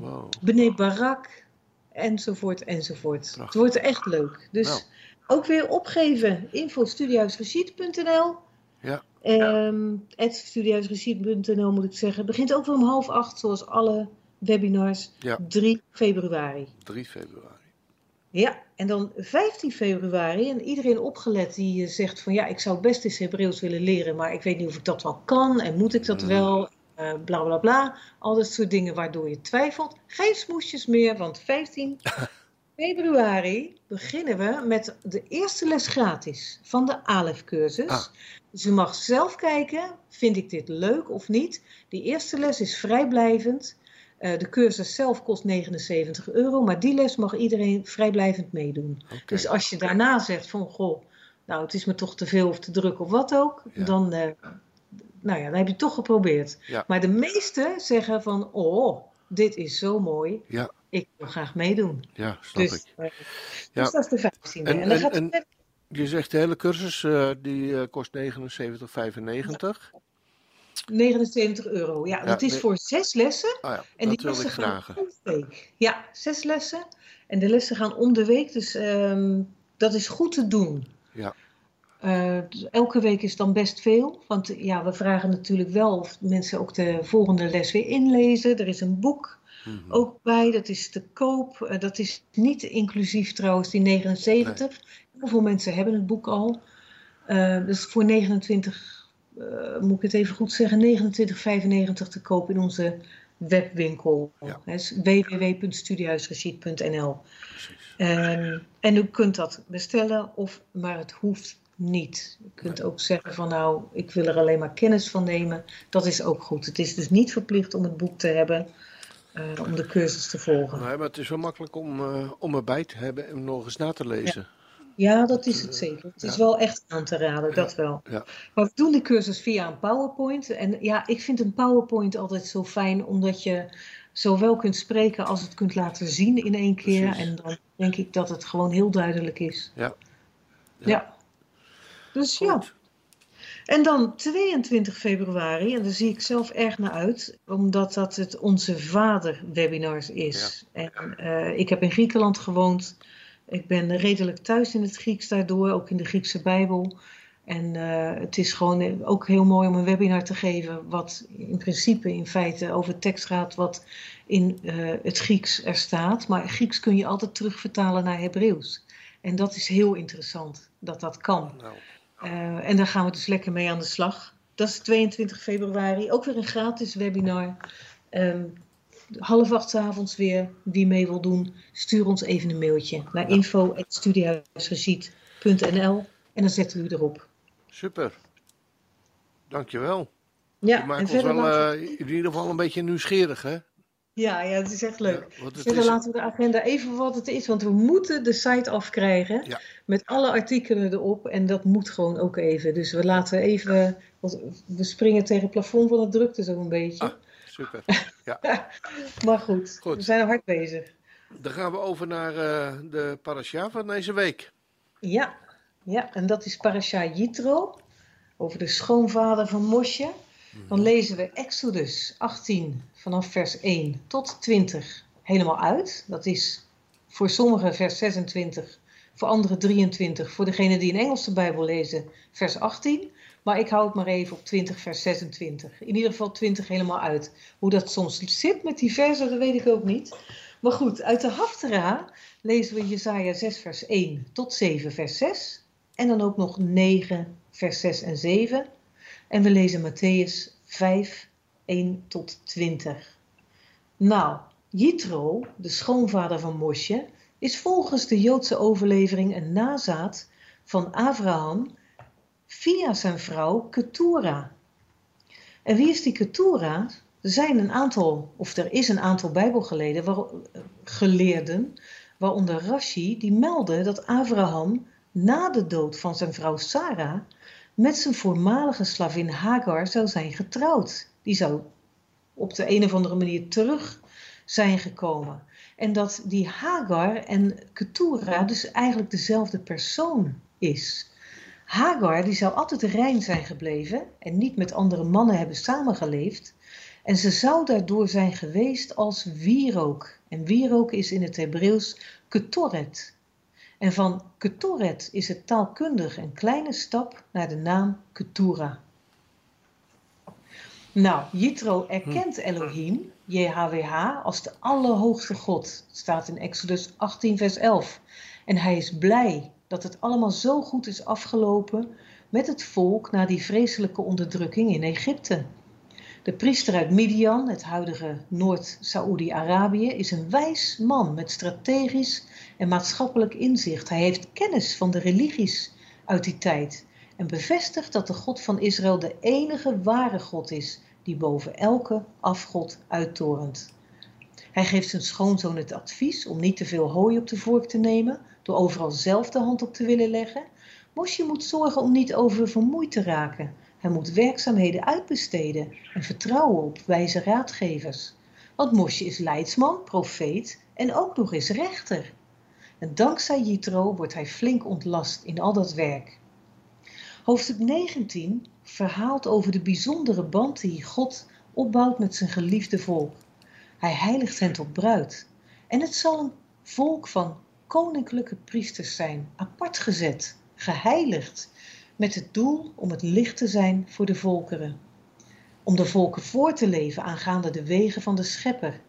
Wow. Bnei Barak, enzovoort, enzovoort. Het wordt echt leuk. Dus Nou. Ook weer opgeven, info.studiehuisgeschied.nl Ja. Studiehuisgeschied.nl moet ik zeggen. Het begint ook weer om half acht, zoals alle webinars, Ja. 3 februari. 3 februari. Ja, en dan 15 februari, en iedereen opgelet die eh, zegt van ja, ik zou best eens Hebreeuws willen leren, maar ik weet niet of ik dat wel kan en moet ik dat Mm. wel, eh, bla bla bla. Al dat soort dingen waardoor je twijfelt. Geen smoesjes meer, want 15 <laughs> februari beginnen we met de eerste les gratis van de ALEF-cursus. Ah. Dus je mag zelf kijken, vind ik dit leuk of niet. Die eerste les is vrijblijvend. Eh, de cursus zelf kost 79 euro, maar die les mag iedereen vrijblijvend meedoen. Dus als je daarna zegt van, goh, nou het is me toch te veel of te druk of wat ook, Ja. dan, eh, nou ja, dan heb je het toch geprobeerd. Ja. Maar de meesten zeggen van, oh, dit is zo mooi, Ja, ik wil graag meedoen. ja, snap Dus, ik. eh, Ja. dus dat is de 15e. En- En, dan en- gaat en-. Je zegt de hele cursus eh, die eh, kost 79,95. 79 euro. Ja, Ja, dat is voor zes lessen. Ah ja, En dat die lessen gaan vragen. om de week. Ja, zes lessen. En de lessen gaan om de week. Dus ehm, dat is goed te doen. Ja. Dus elke week is dan best veel, want ja, we vragen natuurlijk wel of mensen ook de volgende les weer inlezen. Er is een boek Mhm. ook bij, dat is te koop. Eh, dat is niet inclusief trouwens die 79. Heel veel mensen hebben het boek al. Eh, dus voor 29, eh, moet ik het even goed zeggen, 29,95 te koop in onze webwinkel. Ja. Ehm, en u kunt dat bestellen, of, maar het hoeft niet. U kunt ook zeggen van nou, ik wil er alleen maar kennis van nemen. Dat is ook goed. Het is dus niet verplicht om het boek te hebben, eh, om de cursus te volgen. Nee, maar het is wel makkelijk om, eh, om erbij te hebben en nog eens na te lezen. Ja, dat is het zeker. Het is wel echt aan te raden, dat wel. Ja. Maar we doen die cursus via een PowerPoint. En ja, ik vind een PowerPoint altijd zo fijn, omdat je zowel kunt spreken als het kunt laten zien in één keer. Precies. En dan denk ik dat het gewoon heel duidelijk is. Ja. Ja. Dus ja. En dan 22 februari, en daar zie ik zelf erg naar uit, omdat dat het Onze Vader webinars is. En eh, ik heb in Griekenland gewoond. Ik ben redelijk thuis in het Grieks daardoor, ook in de Griekse Bijbel. En eh, het is gewoon ook heel mooi om een webinar te geven, wat in principe in feite over tekst gaat wat in eh, het Grieks er staat. Maar Grieks kun je altijd terugvertalen naar Hebreeuws. En dat is heel interessant, dat dat kan. Nou, Eh, en daar gaan we dus lekker mee aan de slag. Dat is 22 februari. Ook weer een gratis webinar. Ehm, half acht avonds weer. Wie mee wil doen, stuur ons even een mailtje naar info.studiehuisgeschied.nl en dan zetten we u erop. super. Dankjewel. Ja, Je maakt en ons wel eh, in ieder geval een beetje nieuwsgierig, hè? Ja, ja, het is echt leuk. Ja, het is, laten we de agenda even wat het is, want we moeten de site afkrijgen Ja. met alle artikelen erop en dat moet gewoon ook even. Dus we laten even, want we springen tegen het plafond van de drukte zo'n beetje. Ah. super. <laughs> Maar goed, Goed. we zijn hard bezig. Dan gaan we over naar eh, de parasha van deze week. Ja, ja, en dat is Parasha Yitro, over de schoonvader van Mosje. Dan lezen we Exodus 18 vanaf vers 1 tot 20 helemaal uit. Dat is voor sommigen vers 26, voor anderen 23. Voor degenen die een Engelse Bijbel lezen, vers 18. Maar ik hou het maar even op 20 vers 26. In ieder geval 20 helemaal uit. Hoe dat soms zit met die versen, dat weet ik ook niet. Maar goed, uit de Haftara lezen we Jesaja 6 vers 1 tot 7 vers 6. En dan ook nog 9 vers 6 en 7. En we lezen Matthäus 5, 1 tot 20. Nou, Jitro, de schoonvader van Mosje, is volgens de Joodse overlevering een nazaat van Abraham via zijn vrouw Ketura. En wie is die Ketura? Er zijn een aantal, of er is een aantal bijbelgeleerden, waar, geleerden, waaronder Rashi, die melden dat Abraham na de dood van zijn vrouw Sarah met zijn voormalige slavin Hagar zou zijn getrouwd. Die zou op de een of andere manier terug zijn gekomen. En dat die Hagar en Ketura dus eigenlijk dezelfde persoon is. Hagar die zou altijd rein zijn gebleven en niet met andere mannen hebben samengeleefd. En ze zou daardoor zijn geweest als wierook. En wierook is in het Hebreeuws ketoret. En van ketoret is het taalkundig een kleine stap naar de naam Ketura. Nou, Jitro erkent Elohim, JHWH, als de allerhoogste God. Het staat in Exodus 18, vers 11. En hij is blij dat het allemaal zo goed is afgelopen met het volk na die vreselijke onderdrukking in Egypte. De priester uit Midian, het huidige Noord-Saoedi-Arabië, is een wijs man met strategisch en maatschappelijk inzicht. Hij heeft kennis van de religies uit die tijd en bevestigt dat de God van Israël de enige ware God is die boven elke afgod uittorent. Hij geeft zijn schoonzoon het advies om niet te veel hooi op de vork te nemen, door overal zelf de hand op te willen leggen. Mosje moet zorgen om niet oververmoeid te raken. Hij moet werkzaamheden uitbesteden en vertrouwen op wijze raadgevers. Want Mosje is leidsman, profeet en ook nog eens rechter. En dankzij Jitro wordt hij flink ontlast in al dat werk. Hoofdstuk 19 verhaalt over de bijzondere band die God opbouwt met zijn geliefde volk. Hij heiligt hen tot bruid. En het zal een volk van koninklijke priesters zijn, apart gezet, geheiligd, met het doel om het licht te zijn voor de volkeren. Om de volken voor te leven aangaande de wegen van de schepper.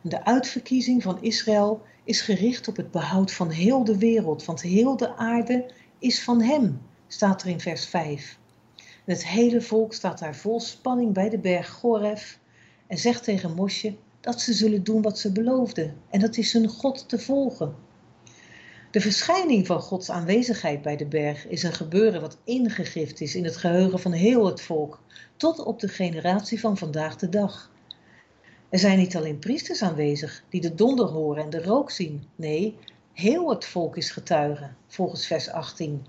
De uitverkiezing van Israël is gericht op het behoud van heel de wereld, want heel de aarde is van hem, staat er in vers 5. En het hele volk staat daar vol spanning bij de berg Goref en zegt tegen Mosje dat ze zullen doen wat ze beloofden en dat is hun God te volgen. De verschijning van Gods aanwezigheid bij de berg is een gebeuren wat ingegrift is in het geheugen van heel het volk, tot op de generatie van vandaag de dag. Er zijn niet alleen priesters aanwezig die de donder horen en de rook zien. Nee, heel het volk is getuige, volgens vers 18.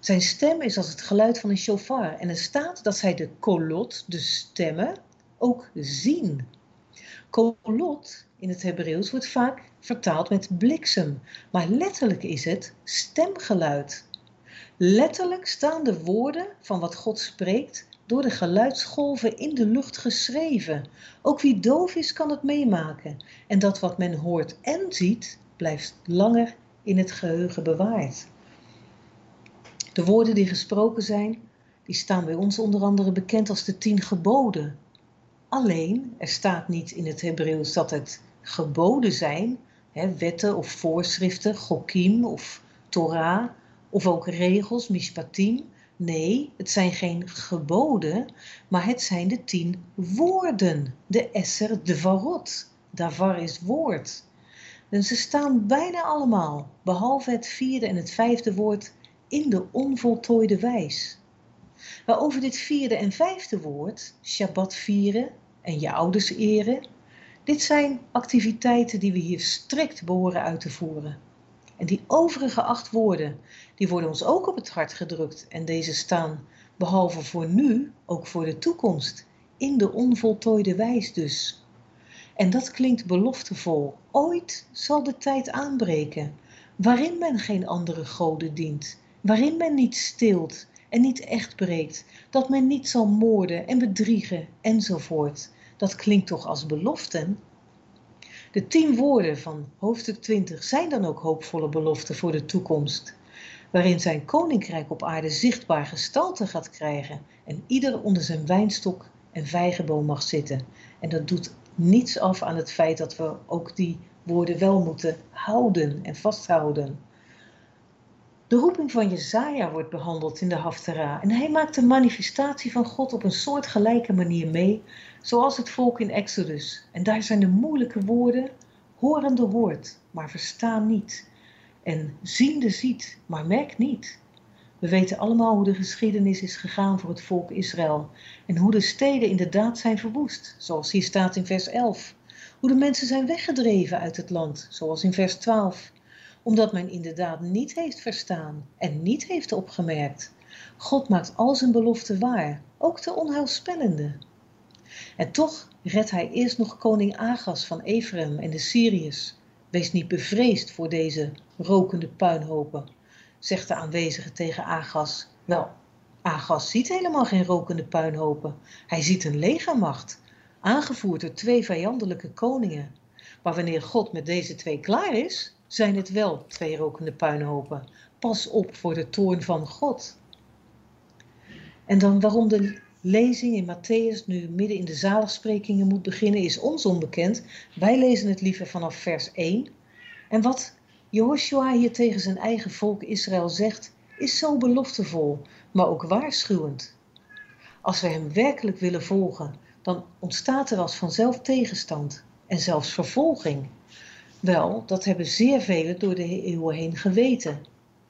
Zijn stem is als het geluid van een shofar en er staat dat zij de kolot, de stemmen, ook zien. Kolot in het Hebreeuws wordt vaak vertaald met bliksem, maar letterlijk is het stemgeluid. Letterlijk staan de woorden van wat God spreekt door de geluidsgolven in de lucht geschreven. Ook wie doof is kan het meemaken. En dat wat men hoort en ziet, blijft langer in het geheugen bewaard. De woorden die gesproken zijn, die staan bij ons onder andere bekend als de tien geboden. Alleen, er staat niet in het Hebreeuws dat het geboden zijn, hè, wetten of voorschriften, gokim of Torah, of ook regels, mishpatim. Nee, het zijn geen geboden, maar het zijn de tien woorden. De esser dvarot. Davar is woord. En ze staan bijna allemaal, behalve het vierde en het vijfde woord, in de onvoltooide wijs. Maar over dit vierde en vijfde woord, Shabbat vieren en je ouders eren, dit zijn activiteiten die we hier strikt behoren uit te voeren. En die overige acht woorden, die worden ons ook op het hart gedrukt en deze staan, behalve voor nu, ook voor de toekomst, in de onvoltooide wijs dus. En dat klinkt beloftevol. Ooit zal de tijd aanbreken, waarin men geen andere goden dient, waarin men niet steelt en niet echt breekt, dat men niet zal moorden en bedriegen enzovoort. Dat klinkt toch als beloften? De tien woorden van hoofdstuk 20 zijn dan ook hoopvolle beloften voor de toekomst, waarin zijn koninkrijk op aarde zichtbaar gestalte gaat krijgen en ieder onder zijn wijnstok en vijgenboom mag zitten. En dat doet niets af aan het feit dat we ook die woorden wel moeten houden en vasthouden. De roeping van Jezaja wordt behandeld in de Haftara en hij maakt de manifestatie van God op een soortgelijke manier mee, zoals het volk in Exodus. En daar zijn de moeilijke woorden, horende hoort, maar verstaan niet. En ziende ziet, maar merkt niet. We weten allemaal hoe de geschiedenis is gegaan voor het volk Israël en hoe de steden inderdaad zijn verwoest, zoals hier staat in vers 11. Hoe de mensen zijn weggedreven uit het land, zoals in vers 12 omdat men inderdaad niet heeft verstaan en niet heeft opgemerkt. God maakt al zijn beloften waar, ook de onheilspellende. En toch redt hij eerst nog koning Agas van Ephraim en de Syriërs. Wees niet bevreesd voor deze rokende puinhopen, zegt de aanwezige tegen Agas. Wel, Agas ziet helemaal geen rokende puinhopen. Hij ziet een legermacht, aangevoerd door twee vijandelijke koningen. Maar wanneer God met deze twee klaar is, zijn het wel twee rokende puinhopen. Pas op voor de toorn van God. En dan waarom de lezing in Matthäus nu midden in de zaligsprekingen moet beginnen, is ons onbekend. Wij lezen het liever vanaf vers 1. En wat Jehoshua hier tegen zijn eigen volk Israël zegt, is zo beloftevol, maar ook waarschuwend. Als we hem werkelijk willen volgen, dan ontstaat er als vanzelf tegenstand en zelfs vervolging. Wel, dat hebben zeer velen door de eeuwen heen geweten.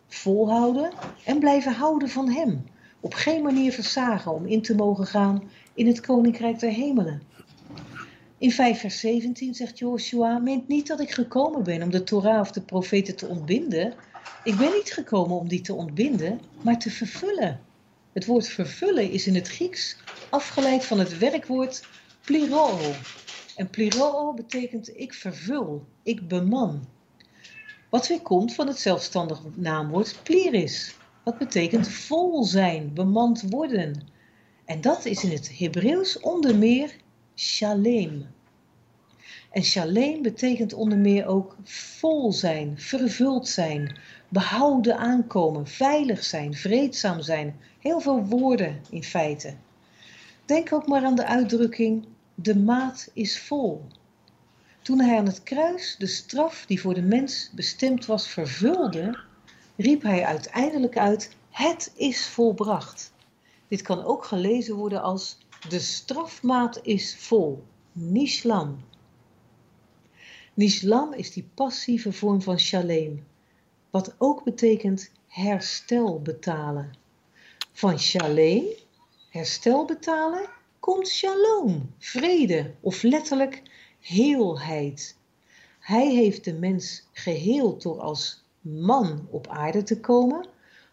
Volhouden en blijven houden van hem. Op geen manier versagen om in te mogen gaan in het koninkrijk der hemelen. In 5 vers 17 zegt Joshua, meent niet dat ik gekomen ben om de Torah of de profeten te ontbinden. Ik ben niet gekomen om die te ontbinden, maar te vervullen. Het woord vervullen is in het Grieks afgeleid van het werkwoord pliro, en pliroo betekent ik vervul, ik beman. Wat weer komt van het zelfstandig naamwoord pliris. Wat betekent vol zijn, bemand worden. En dat is in het Hebreeuws onder meer shalem. En shalem betekent onder meer ook vol zijn, vervuld zijn, behouden aankomen, veilig zijn, vreedzaam zijn. Heel veel woorden in feite. Denk ook maar aan de uitdrukking: de maat is vol. Toen hij aan het kruis de straf die voor de mens bestemd was vervulde, riep hij uiteindelijk uit: Het is volbracht. Dit kan ook gelezen worden als: De strafmaat is vol. Nishlam. Nishlam is die passieve vorm van shalem, wat ook betekent herstel betalen. Van shalem, herstel betalen, komt shalom, vrede of letterlijk heelheid. Hij heeft de mens geheeld door als man op aarde te komen,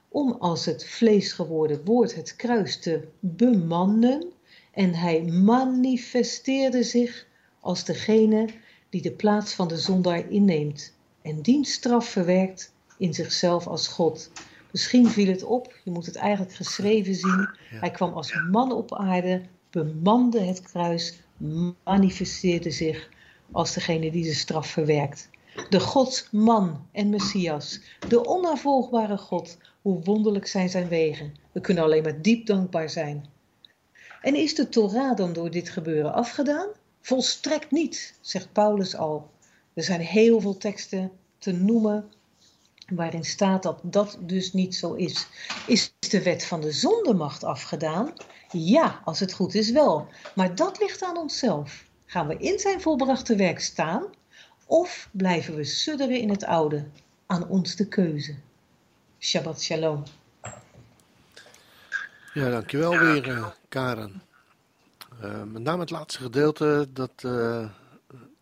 om als het vlees geworden woord het kruis te bemannen en hij manifesteerde zich als degene die de plaats van de zondaar inneemt en diens straf verwerkt in zichzelf als God. Misschien viel het op, je moet het eigenlijk geschreven zien. Hij kwam als man op aarde, bemande het kruis, manifesteerde zich als degene die de straf verwerkt. De God, man en Messias, de onnavolgbare God, hoe wonderlijk zijn zijn wegen. We kunnen alleen maar diep dankbaar zijn. En is de Torah dan door dit gebeuren afgedaan? Volstrekt niet, zegt Paulus al. Er zijn heel veel teksten te noemen waarin staat dat dat dus niet zo is. Is de wet van de zondemacht afgedaan? Ja, als het goed is wel. Maar dat ligt aan onszelf. Gaan we in zijn volbrachte werk staan of blijven we sudderen in het oude? Aan ons de keuze. Shabbat shalom. Ja, dankjewel weer, eh, Karen. Eh, met name het laatste gedeelte, dat, eh,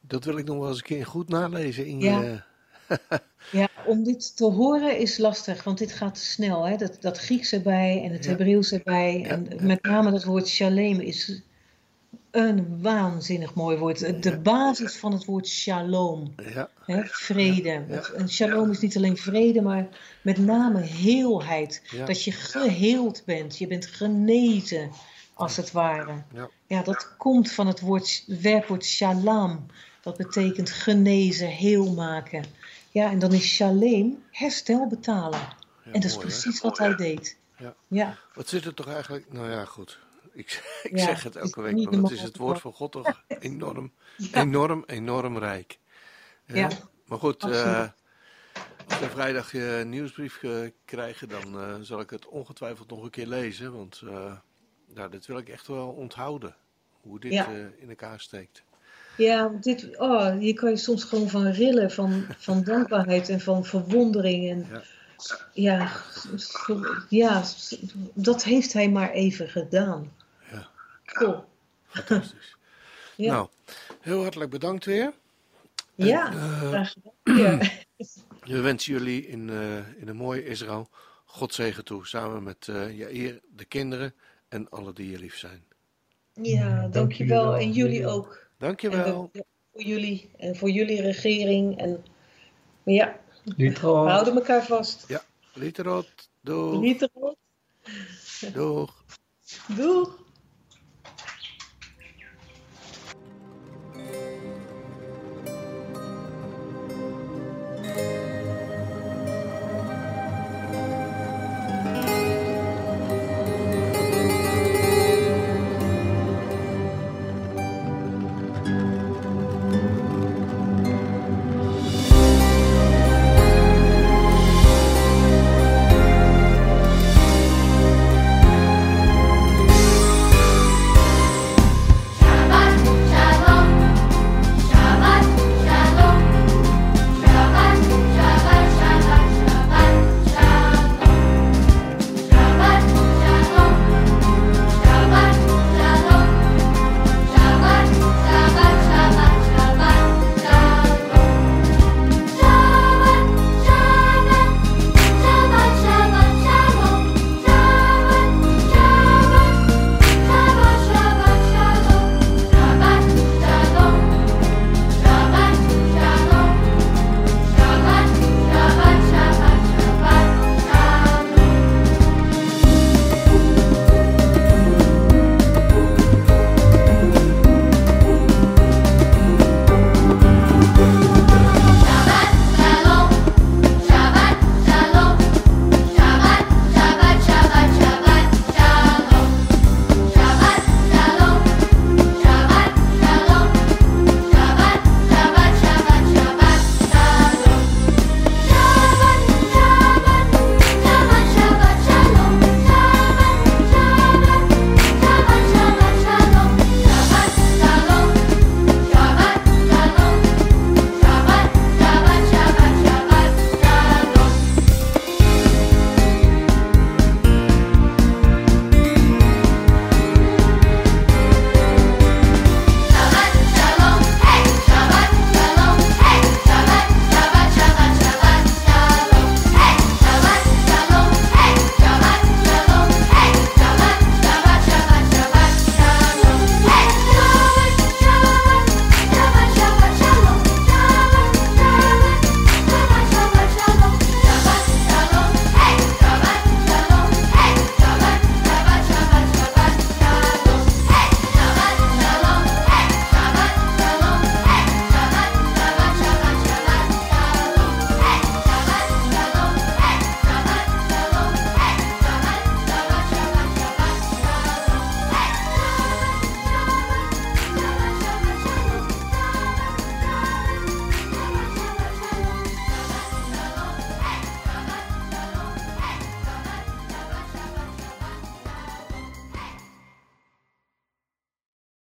dat wil ik nog wel eens een keer goed nalezen in Ja. je... <laughs> <laughs> Ja, om dit te horen is lastig, want dit gaat te snel. Hè? Dat, dat Grieks erbij en het Ja. Hebreeuws erbij. Ja, En met name dat woord shalem is een waanzinnig mooi woord. De basis van het woord shalom. Ja, Hè? Vrede. Ja. En shalom is niet alleen vrede, maar met name heelheid. Ja. Dat je geheeld bent. Je bent genezen, als het ware. Ja. Ja, dat komt van het woord, werkwoord shalom. Dat betekent genezen, heel maken. Ja, en dan is shalem herstel betalen. en dat is hè? precies wat hij deed. Ja. Ja, Wat zit er toch eigenlijk... Nou ja, goed. Ik, <laughs> ik Ja, zeg het het elke week, maar wat is het woord van God toch <laughs> enorm, Ja. enorm, enorm rijk. Hè? Ja, Maar goed, eh, als we vrijdag je nieuwsbrief eh, krijgen, dan eh, zal ik het ongetwijfeld nog een keer lezen. Want eh nou, dit wil ik echt wel onthouden. Hoe dit eh, in elkaar steekt. ja dit, oh, hier kan je soms gewoon van rillen, van, van <laughs> dankbaarheid en van verwondering. En, Ja. ja, dat heeft hij maar even gedaan. Ja. Cool. Fantastisch. Ja. Nou, heel hartelijk bedankt weer. Ja, eh, graag gedaan. Ja. <clears throat> We wensen jullie in, eh, in een mooie Israël God zegen toe. Samen met eh Jair, de kinderen en alle die je lief zijn. Ja, dank dankjewel. En jullie ook. Dankjewel. we- voor jullie en voor jullie regering. En maar ja, we Liedrood. houden elkaar vast. Literot. Doeg. Niet erop. Doeg. Doeg.